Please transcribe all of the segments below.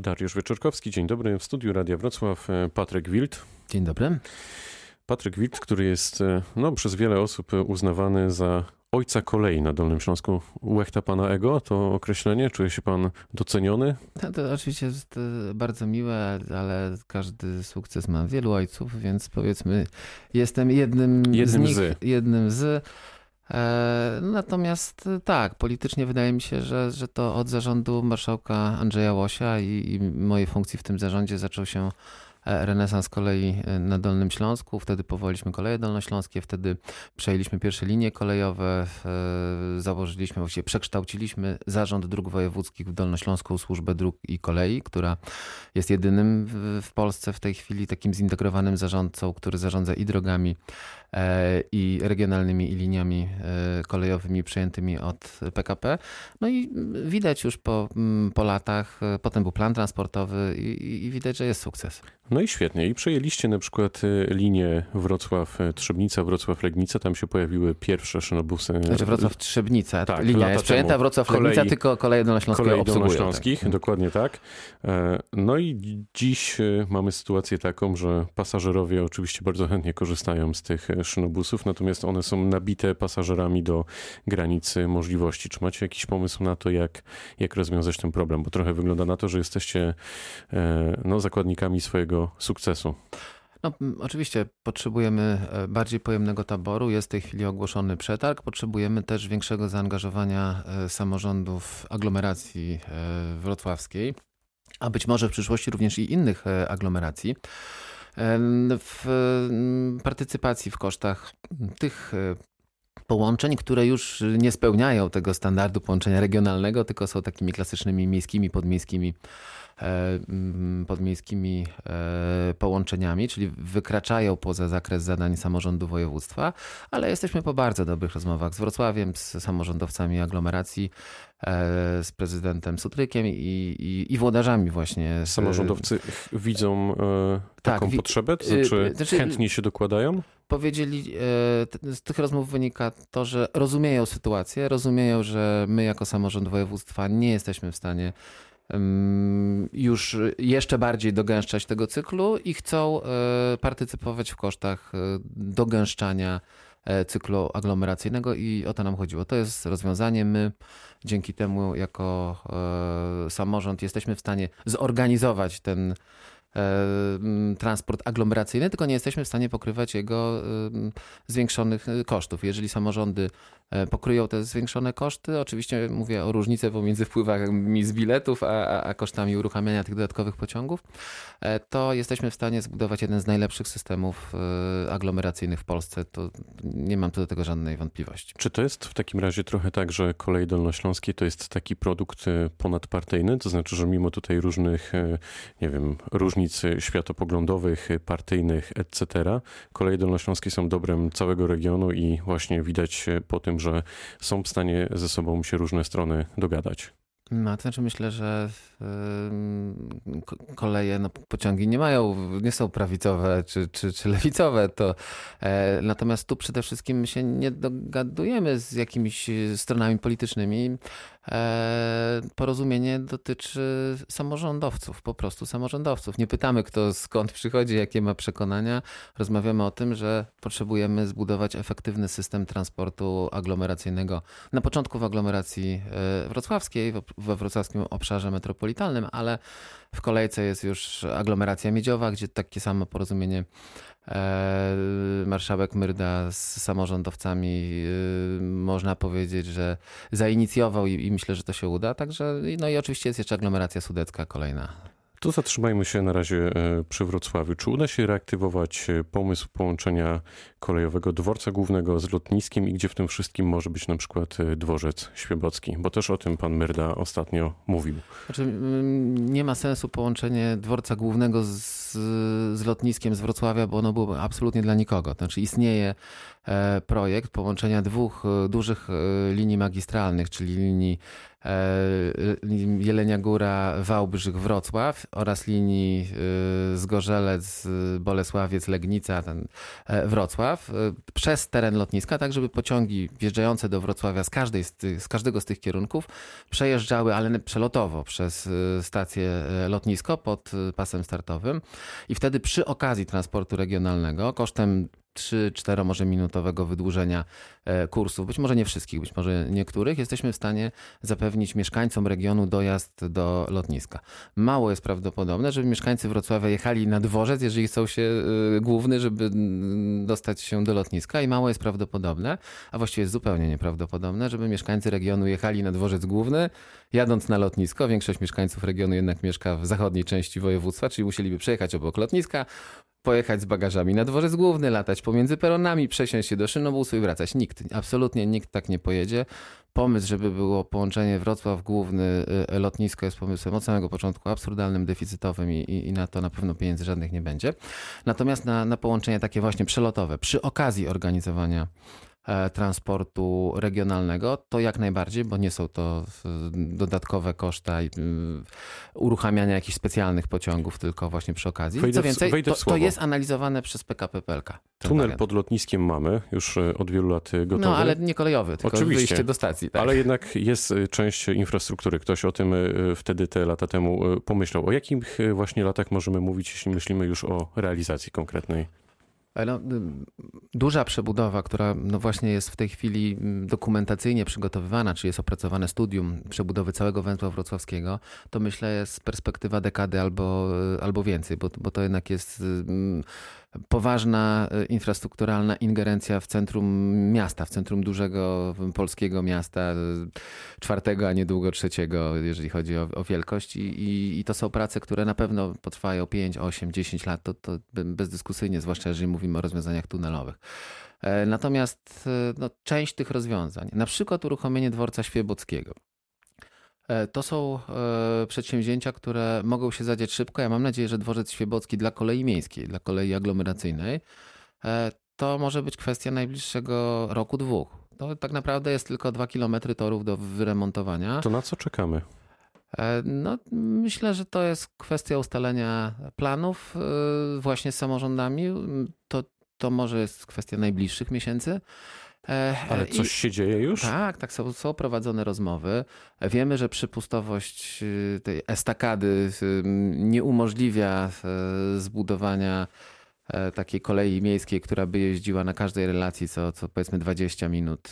Dariusz Wieczorkowski, dzień dobry. W studiu Radia Wrocław e, Patryk Wild. Dzień dobry. Patryk Wild, który jest e, no, przez wiele osób uznawany za ojca kolei na Dolnym Śląsku. Łechta pana ego, to określenie? Czuje się pan doceniony? To, to oczywiście jest e, bardzo miłe, ale każdy sukces ma wielu ojców, więc powiedzmy jestem jednym, jednym z nich, z. jednym z. E, natomiast e, tak, politycznie wydaje mi się, że, że to od zarządu marszałka Andrzeja Łosia i, i mojej funkcji w tym zarządzie zaczął się e, renesans kolei na Dolnym Śląsku. Wtedy powołaliśmy koleje dolnośląskie, wtedy przejęliśmy pierwsze linie kolejowe, założyliśmy, właściwie przekształciliśmy Zarząd Dróg Wojewódzkich w Dolnośląską Służbę Dróg i Kolei, która jest jedynym w, Polsce w tej chwili takim zintegrowanym zarządcą, który zarządza i drogami, E, i regionalnymi i liniami e, kolejowymi przejętymi od PKP. No i widać już po, mm, po latach, e, potem był plan transportowy i, i widać, że jest sukces. No i świetnie. I przejęliście na przykład linię Wrocław-Trzebnica, Wrocław-Legnica. Tam się pojawiły pierwsze szynobusy. Znaczy Wrocław-Trzebnica. Tak, Linia jest przejęta, Wrocław-Legnica, tylko koleje dolnośląskie dolnośląskich, tak. dokładnie tak. No i dziś mamy sytuację taką, że pasażerowie oczywiście bardzo chętnie korzystają z tych szynobusów, natomiast one są nabite pasażerami do granicy możliwości. Czy macie jakiś pomysł na to, jak, jak rozwiązać ten problem? Bo trochę wygląda na to, że jesteście e, no, zakładnikami swojego sukcesu. No, oczywiście potrzebujemy e, bardziej pojemnego taboru. Jest w tej chwili ogłoszony przetarg. Potrzebujemy też większego zaangażowania e, samorządów aglomeracji wrocławskiej, a być może w przyszłości również i innych aglomeracji w partycypacji w kosztach tych e, połączeń, które już nie spełniają tego standardu połączenia regionalnego, tylko są takimi klasycznymi miejskimi, podmiejskimi E, podmiejskimi e, połączeniami, czyli wykraczają poza zakres zadań samorządu województwa, ale jesteśmy po bardzo dobrych rozmowach z Wrocławiem, z samorządowcami aglomeracji, e, z prezydentem Sutrykiem i, i, i włodarzami właśnie. Samorządowcy widzą taką tak, potrzebę? To znaczy, znaczy chętnie się dokładają? Powiedzieli, z tych rozmów wynika to, że rozumieją sytuację, rozumieją, że my jako samorząd województwa nie jesteśmy w stanie już jeszcze bardziej dogęszczać tego cyklu i chcą e, partycypować w kosztach e, dogęszczania e, cyklu aglomeracyjnego i o to nam chodziło. To jest rozwiązanie. My dzięki temu jako samorząd jesteśmy w stanie zorganizować ten transport aglomeracyjny, tylko nie jesteśmy w stanie pokrywać jego zwiększonych kosztów. Jeżeli samorządy E, pokryją te zwiększone koszty. Oczywiście mówię o różnicy pomiędzy wpływami z biletów, a, a kosztami uruchamiania tych dodatkowych pociągów. E, to jesteśmy w stanie zbudować jeden z najlepszych systemów e, aglomeracyjnych w Polsce. To nie mam co do tego żadnej wątpliwości. Czy to jest w takim razie trochę tak, że kolej dolnośląskie to jest taki produkt ponadpartyjny? To znaczy, że mimo tutaj różnych, nie wiem, różnic światopoglądowych, partyjnych, etc., koleje dolnośląskie są dobrem całego regionu i właśnie widać po tym, że są w stanie ze sobą się różne strony dogadać. No, to znaczy myślę, że koleje, no, pociągi nie mają, nie są prawicowe czy, czy, czy lewicowe. To, e, natomiast tu przede wszystkim się nie dogadujemy z jakimiś stronami politycznymi. E, porozumienie dotyczy samorządowców, po prostu samorządowców. Nie pytamy, kto skąd przychodzi, jakie ma przekonania. Rozmawiamy o tym, że potrzebujemy zbudować efektywny system transportu aglomeracyjnego. Na początku w aglomeracji e, wrocławskiej, we wrocławskim obszarze metropolitalnym, ale w kolejce jest już aglomeracja miedziowa, gdzie takie samo porozumienie e, marszałek Myrda z samorządowcami można powiedzieć, że zainicjował i, i myślę, że to się uda. Także no i oczywiście jest jeszcze aglomeracja sudecka kolejna to zatrzymajmy się na razie e, przy Wrocławiu. Czy uda się reaktywować e, pomysł połączenia kolejowego dworca głównego z lotniskiem i gdzie w tym wszystkim może być na przykład e, dworzec świebocki? Bo też o tym pan Myrda ostatnio mówił. Znaczy, nie ma sensu połączenie dworca głównego z, z lotniskiem z Wrocławia, bo ono byłoby absolutnie dla nikogo. Znaczy istnieje projekt połączenia dwóch dużych linii magistralnych, czyli linii Jelenia Góra, Wałbrzych, Wrocław oraz linii Zgorzelec, Bolesławiec, Legnica, ten Wrocław. Wrocław przez teren lotniska, tak żeby pociągi wjeżdżające do Wrocławia z, każdej z, z każdego z tych kierunków przejeżdżały, ale przelotowo przez stację lotnisko pod pasem startowym. I wtedy przy okazji transportu regionalnego kosztem 3-4 może minutowego wydłużenia e, kursów, być może nie wszystkich, być może niektórych, jesteśmy w stanie zapewnić mieszkańcom regionu dojazd do lotniska. Mało jest prawdopodobne, żeby mieszkańcy Wrocławia jechali na dworzec, jeżeli chcą się e, główny, żeby dostać się do lotniska i mało jest prawdopodobne, a właściwie jest zupełnie nieprawdopodobne, żeby mieszkańcy regionu jechali na dworzec główny, jadąc na lotnisko. Większość mieszkańców regionu jednak mieszka w zachodniej części województwa, czyli musieliby przejechać obok lotniska, pojechać z bagażami na dworzec główny, latać pomiędzy peronami, przesiąść się do szynobusu i wracać. Nikt, absolutnie nikt tak nie pojedzie. Pomysł, żeby było połączenie Wrocław główny, y, lotnisko jest pomysłem od samego początku absurdalnym, deficytowym i, i, i na to na pewno pieniędzy żadnych nie będzie. Natomiast na, na połączenie takie właśnie przelotowe, przy okazji organizowania transportu regionalnego, to jak najbardziej, bo nie są to dodatkowe koszta i uruchamiania jakichś specjalnych pociągów, tylko właśnie przy okazji. Wejdę Co więcej, to, to, jest analizowane przez PKP PLK. Tunel wariant. pod lotniskiem mamy już e, od wielu lat e, gotowy. No ale nie kolejowy, tylko Oczywiście. wyjście do stacji. Tak. Ale jednak jest część infrastruktury. Ktoś o tym wtedy te lata temu pomyślał. O jakich właśnie latach możemy mówić, jeśli myślimy już o realizacji konkretnej? No, duża przebudowa, która no właśnie jest w tej chwili dokumentacyjnie przygotowywana, czy jest opracowane studium przebudowy całego węzła wrocławskiego, to myślę jest perspektywa dekady albo, y, albo więcej, bo, bo to jednak jest poważna e, infrastrukturalna ingerencja w centrum miasta, w centrum dużego polskiego miasta, e, czwartego, a niedługo trzeciego, jeżeli chodzi o, o wielkość. I, i, I, to są prace, które na pewno potrwają 5, 8, 10 lat, to, to bezdyskusyjnie, zwłaszcza jeżeli mówimy o rozwiązaniach tunelowych. E, natomiast no, część tych rozwiązań, na przykład uruchomienie dworca Świebockiego, to są e, przedsięwzięcia, które mogą się zadziać szybko. Ja mam nadzieję, że dworzec Świebocki dla kolei miejskiej, dla kolei aglomeracyjnej, e, to może być kwestia najbliższego roku, dwóch. To tak naprawdę jest tylko dwa kilometry torów do wyremontowania. To na co czekamy? No, myślę, że to jest kwestia ustalenia planów właśnie z samorządami. To, to może jest kwestia najbliższych miesięcy. E, Ale coś się dzieje już? Tak, tak, są, są prowadzone rozmowy. Wiemy, że przypustowość y, tej estakady y, nie umożliwia y, zbudowania e, takiej kolei miejskiej, która by jeździła na każdej relacji co, co powiedzmy 20 minut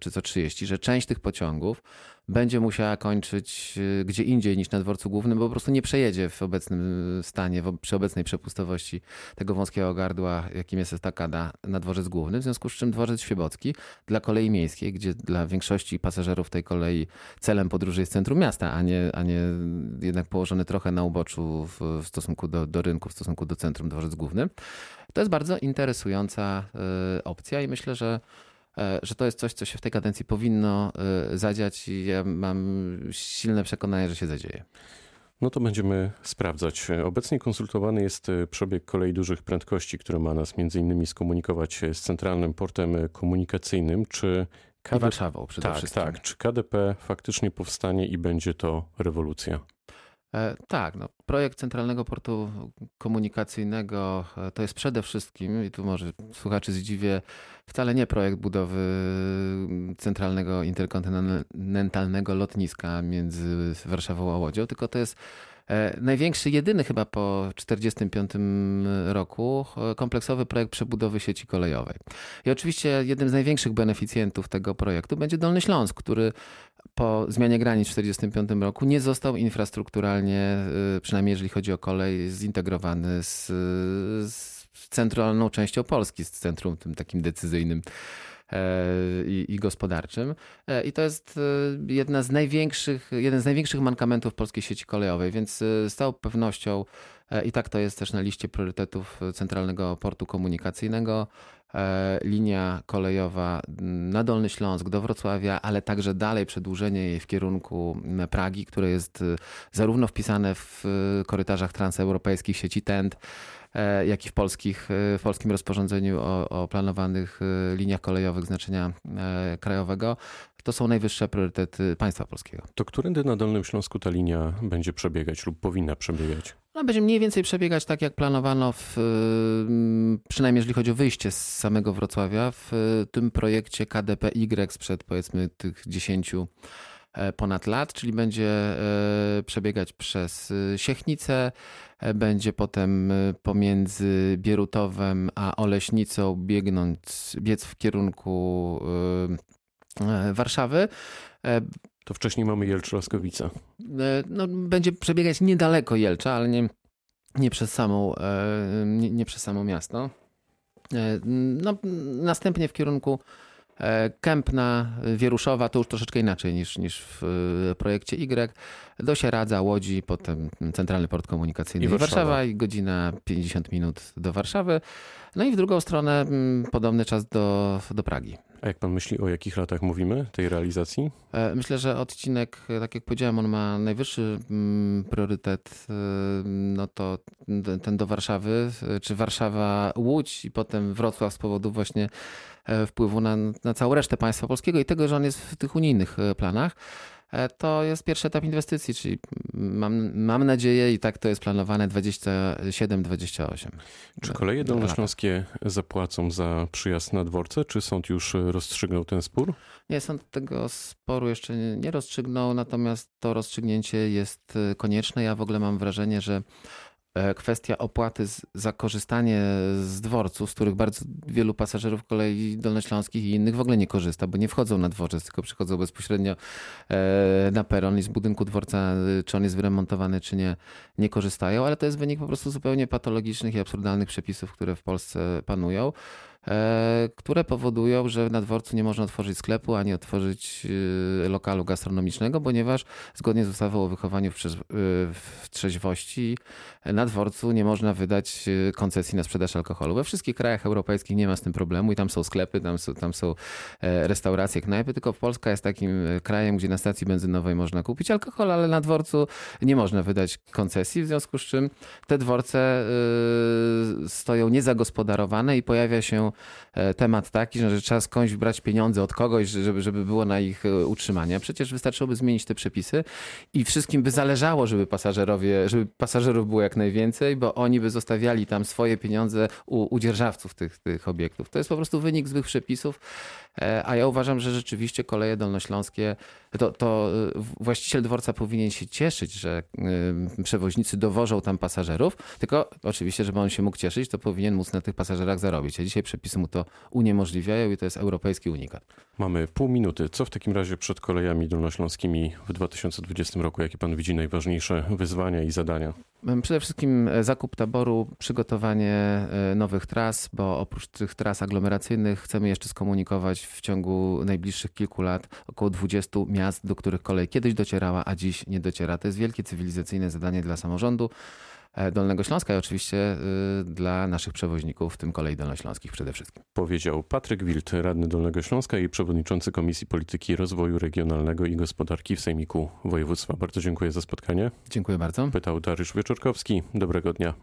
czy co 30, że część tych pociągów będzie musiała kończyć y, gdzie indziej niż na dworcu głównym, bo po prostu nie przejedzie w obecnym stanie, przy obecnej przepustowości tego wąskiego gardła, jakim jest estakada na dworzec główny. W związku z czym dworzec Świebocki dla kolei miejskiej, gdzie dla większości pasażerów tej kolei celem podróży jest centrum miasta, a nie, a nie jednak położony trochę na uboczu w, w stosunku do, do rynku, w stosunku do centrum dworzec główny. To jest bardzo interesująca y, opcja i myślę, że że to jest coś, co się w tej kadencji powinno e, zadziać i ja mam silne przekonanie, że się zadzieje. No to będziemy sprawdzać. Obecnie konsultowany jest e, przebieg kolei dużych prędkości, który ma nas między innymi skomunikować z centralnym portem komunikacyjnym. Czy. I Warszawą przede tak, wszystkim. Tak, czy KDP faktycznie powstanie i będzie to rewolucja? E, tak, no, projekt Centralnego Portu Komunikacyjnego e, to jest przede wszystkim, i tu może słuchaczy zdziwię, wcale nie projekt budowy centralnego interkontynentalnego lotniska między Warszawą a Łodzią, tylko to jest e, największy, jedyny chyba po 1945 roku kompleksowy projekt przebudowy sieci kolejowej. I oczywiście jednym z największych beneficjentów tego projektu będzie Dolny Śląsk, który po zmianie granic w 1945 roku nie został infrastrukturalnie, y, przynajmniej jeżeli chodzi o kolej, zintegrowany z, z centralną częścią Polski, z centrum tym takim decyzyjnym e, i, i, gospodarczym. E, I to jest e, jedna z największych, jeden z największych mankamentów polskiej sieci kolejowej, więc z całą pewnością i tak to jest też na liście priorytetów Centralnego Portu Komunikacyjnego. E, linia kolejowa na Dolny Śląsk do Wrocławia, ale także dalej przedłużenie jej w kierunku Pragi, które jest e, zarówno wpisane w e, korytarzach transeuropejskich sieci TENT, jak i w, polskich, w polskim rozporządzeniu o, o planowanych liniach kolejowych znaczenia krajowego. To są najwyższe priorytety państwa polskiego. To którędy na Dolnym Śląsku ta linia będzie przebiegać lub powinna przebiegać? Ona będzie mniej więcej przebiegać tak, jak planowano, w, przynajmniej jeżeli chodzi o wyjście z samego Wrocławia, w tym projekcie KDPY sprzed powiedzmy tych 10 E, ponad lat, czyli będzie e, przebiegać przez e, Siechnicę, będzie potem pomiędzy Bierutowem a Oleśnicą biegnąc, biec w kierunku Warszawy. To wcześniej mamy Jelcz-Laskowice. No, będzie przebiegać niedaleko Jelcza, ale nie, nie, przez samą, nie, nie przez samo miasto. No, następnie w kierunku E, Kępna, Wieruszowa to już troszeczkę inaczej niż, niż w e, projekcie Y. Do Sieradza, Łodzi, potem Centralny Port Komunikacyjny i Warszawa. Warszawa i godzina 50 minut do Warszawy. No i w drugą stronę mm, podobny czas do, do Pragi. A jak pan myśli, o jakich latach mówimy tej realizacji? E, myślę, że odcinek, tak jak powiedziałem, on ma najwyższy mm, priorytet, no to ten do Warszawy, czy Warszawa-Łódź i potem Wrocław z powodu właśnie E, wpływu na, na całą resztę państwa polskiego i tego, że on jest w tych unijnych e, planach. E, to jest pierwszy etap inwestycji, czyli mam, mam nadzieję i tak to jest planowane 27-28. Czy koleje dolnośląskie zapłacą za przyjazd na dworce, czy sąd już rozstrzygnął ten spór? Nie, sąd tego sporu jeszcze nie rozstrzygnął, natomiast to rozstrzygnięcie jest konieczne. Ja w ogóle mam wrażenie, że E, kwestia opłaty za korzystanie z dworców, z których bardzo wielu pasażerów kolei dolnośląskich i innych w ogóle nie korzysta, bo nie wchodzą na dworzec, tylko przychodzą bezpośrednio e, na peron i z budynku dworca, czy on jest wyremontowany, czy nie, nie korzystają, ale to jest wynik po prostu zupełnie patologicznych i absurdalnych przepisów, które w Polsce panują. E, które powodują, że na dworcu nie można otworzyć sklepu ani otworzyć e, lokalu gastronomicznego, ponieważ zgodnie z ustawą o wychowaniu w, e, trzeźwości na dworcu nie można wydać koncesji na sprzedaż alkoholu. We wszystkich krajach europejskich nie ma z tym problemu i tam są sklepy, tam są, tam są restauracje, knajpy, tylko Polska jest takim krajem, gdzie na stacji benzynowej można kupić alkohol, ale na dworcu nie można wydać koncesji, w związku z czym te dworce stoją niezagospodarowane i pojawia się E, temat taki, że trzeba skądś brać pieniądze od kogoś, żeby, żeby było na ich e, utrzymanie. Przecież wystarczyłoby zmienić te przepisy i wszystkim by zależało, żeby pasażerowie, żeby pasażerów było jak najwięcej, bo oni by zostawiali tam swoje pieniądze u, u dzierżawców tych, tych obiektów. To jest po prostu wynik złych przepisów, e, a ja uważam, że rzeczywiście koleje dolnośląskie, to, to właściciel dworca powinien się cieszyć, że przewoźnicy dowożą tam pasażerów, tylko oczywiście, żeby on się mógł cieszyć, to powinien móc na tych pasażerach zarobić. A dzisiaj przepisy mu to uniemożliwiają i to jest europejski unikat. Mamy pół minuty. Co w takim razie przed kolejami dolnośląskimi w 2020 roku? Jakie pan widzi najważniejsze wyzwania i zadania? Przede wszystkim e, zakup taboru, przygotowanie e, nowych tras, bo oprócz tych tras aglomeracyjnych chcemy jeszcze skomunikować w ciągu najbliższych kilku lat około 20 miast, do których kolej kiedyś docierała, a dziś nie dociera. To jest wielkie cywilizacyjne zadanie dla samorządu. E, Dolnego Śląska i oczywiście y, dla naszych przewoźników, w tym kolei dolnośląskich przede wszystkim. Powiedział Patryk Wild, radny Dolnego Śląska i przewodniczący Komisji Polityki Rozwoju Regionalnego i Gospodarki w Sejmiku Województwa. Bardzo dziękuję za spotkanie. Dziękuję bardzo. Pytał Dariusz Wieczorkowski. Dobrego dnia.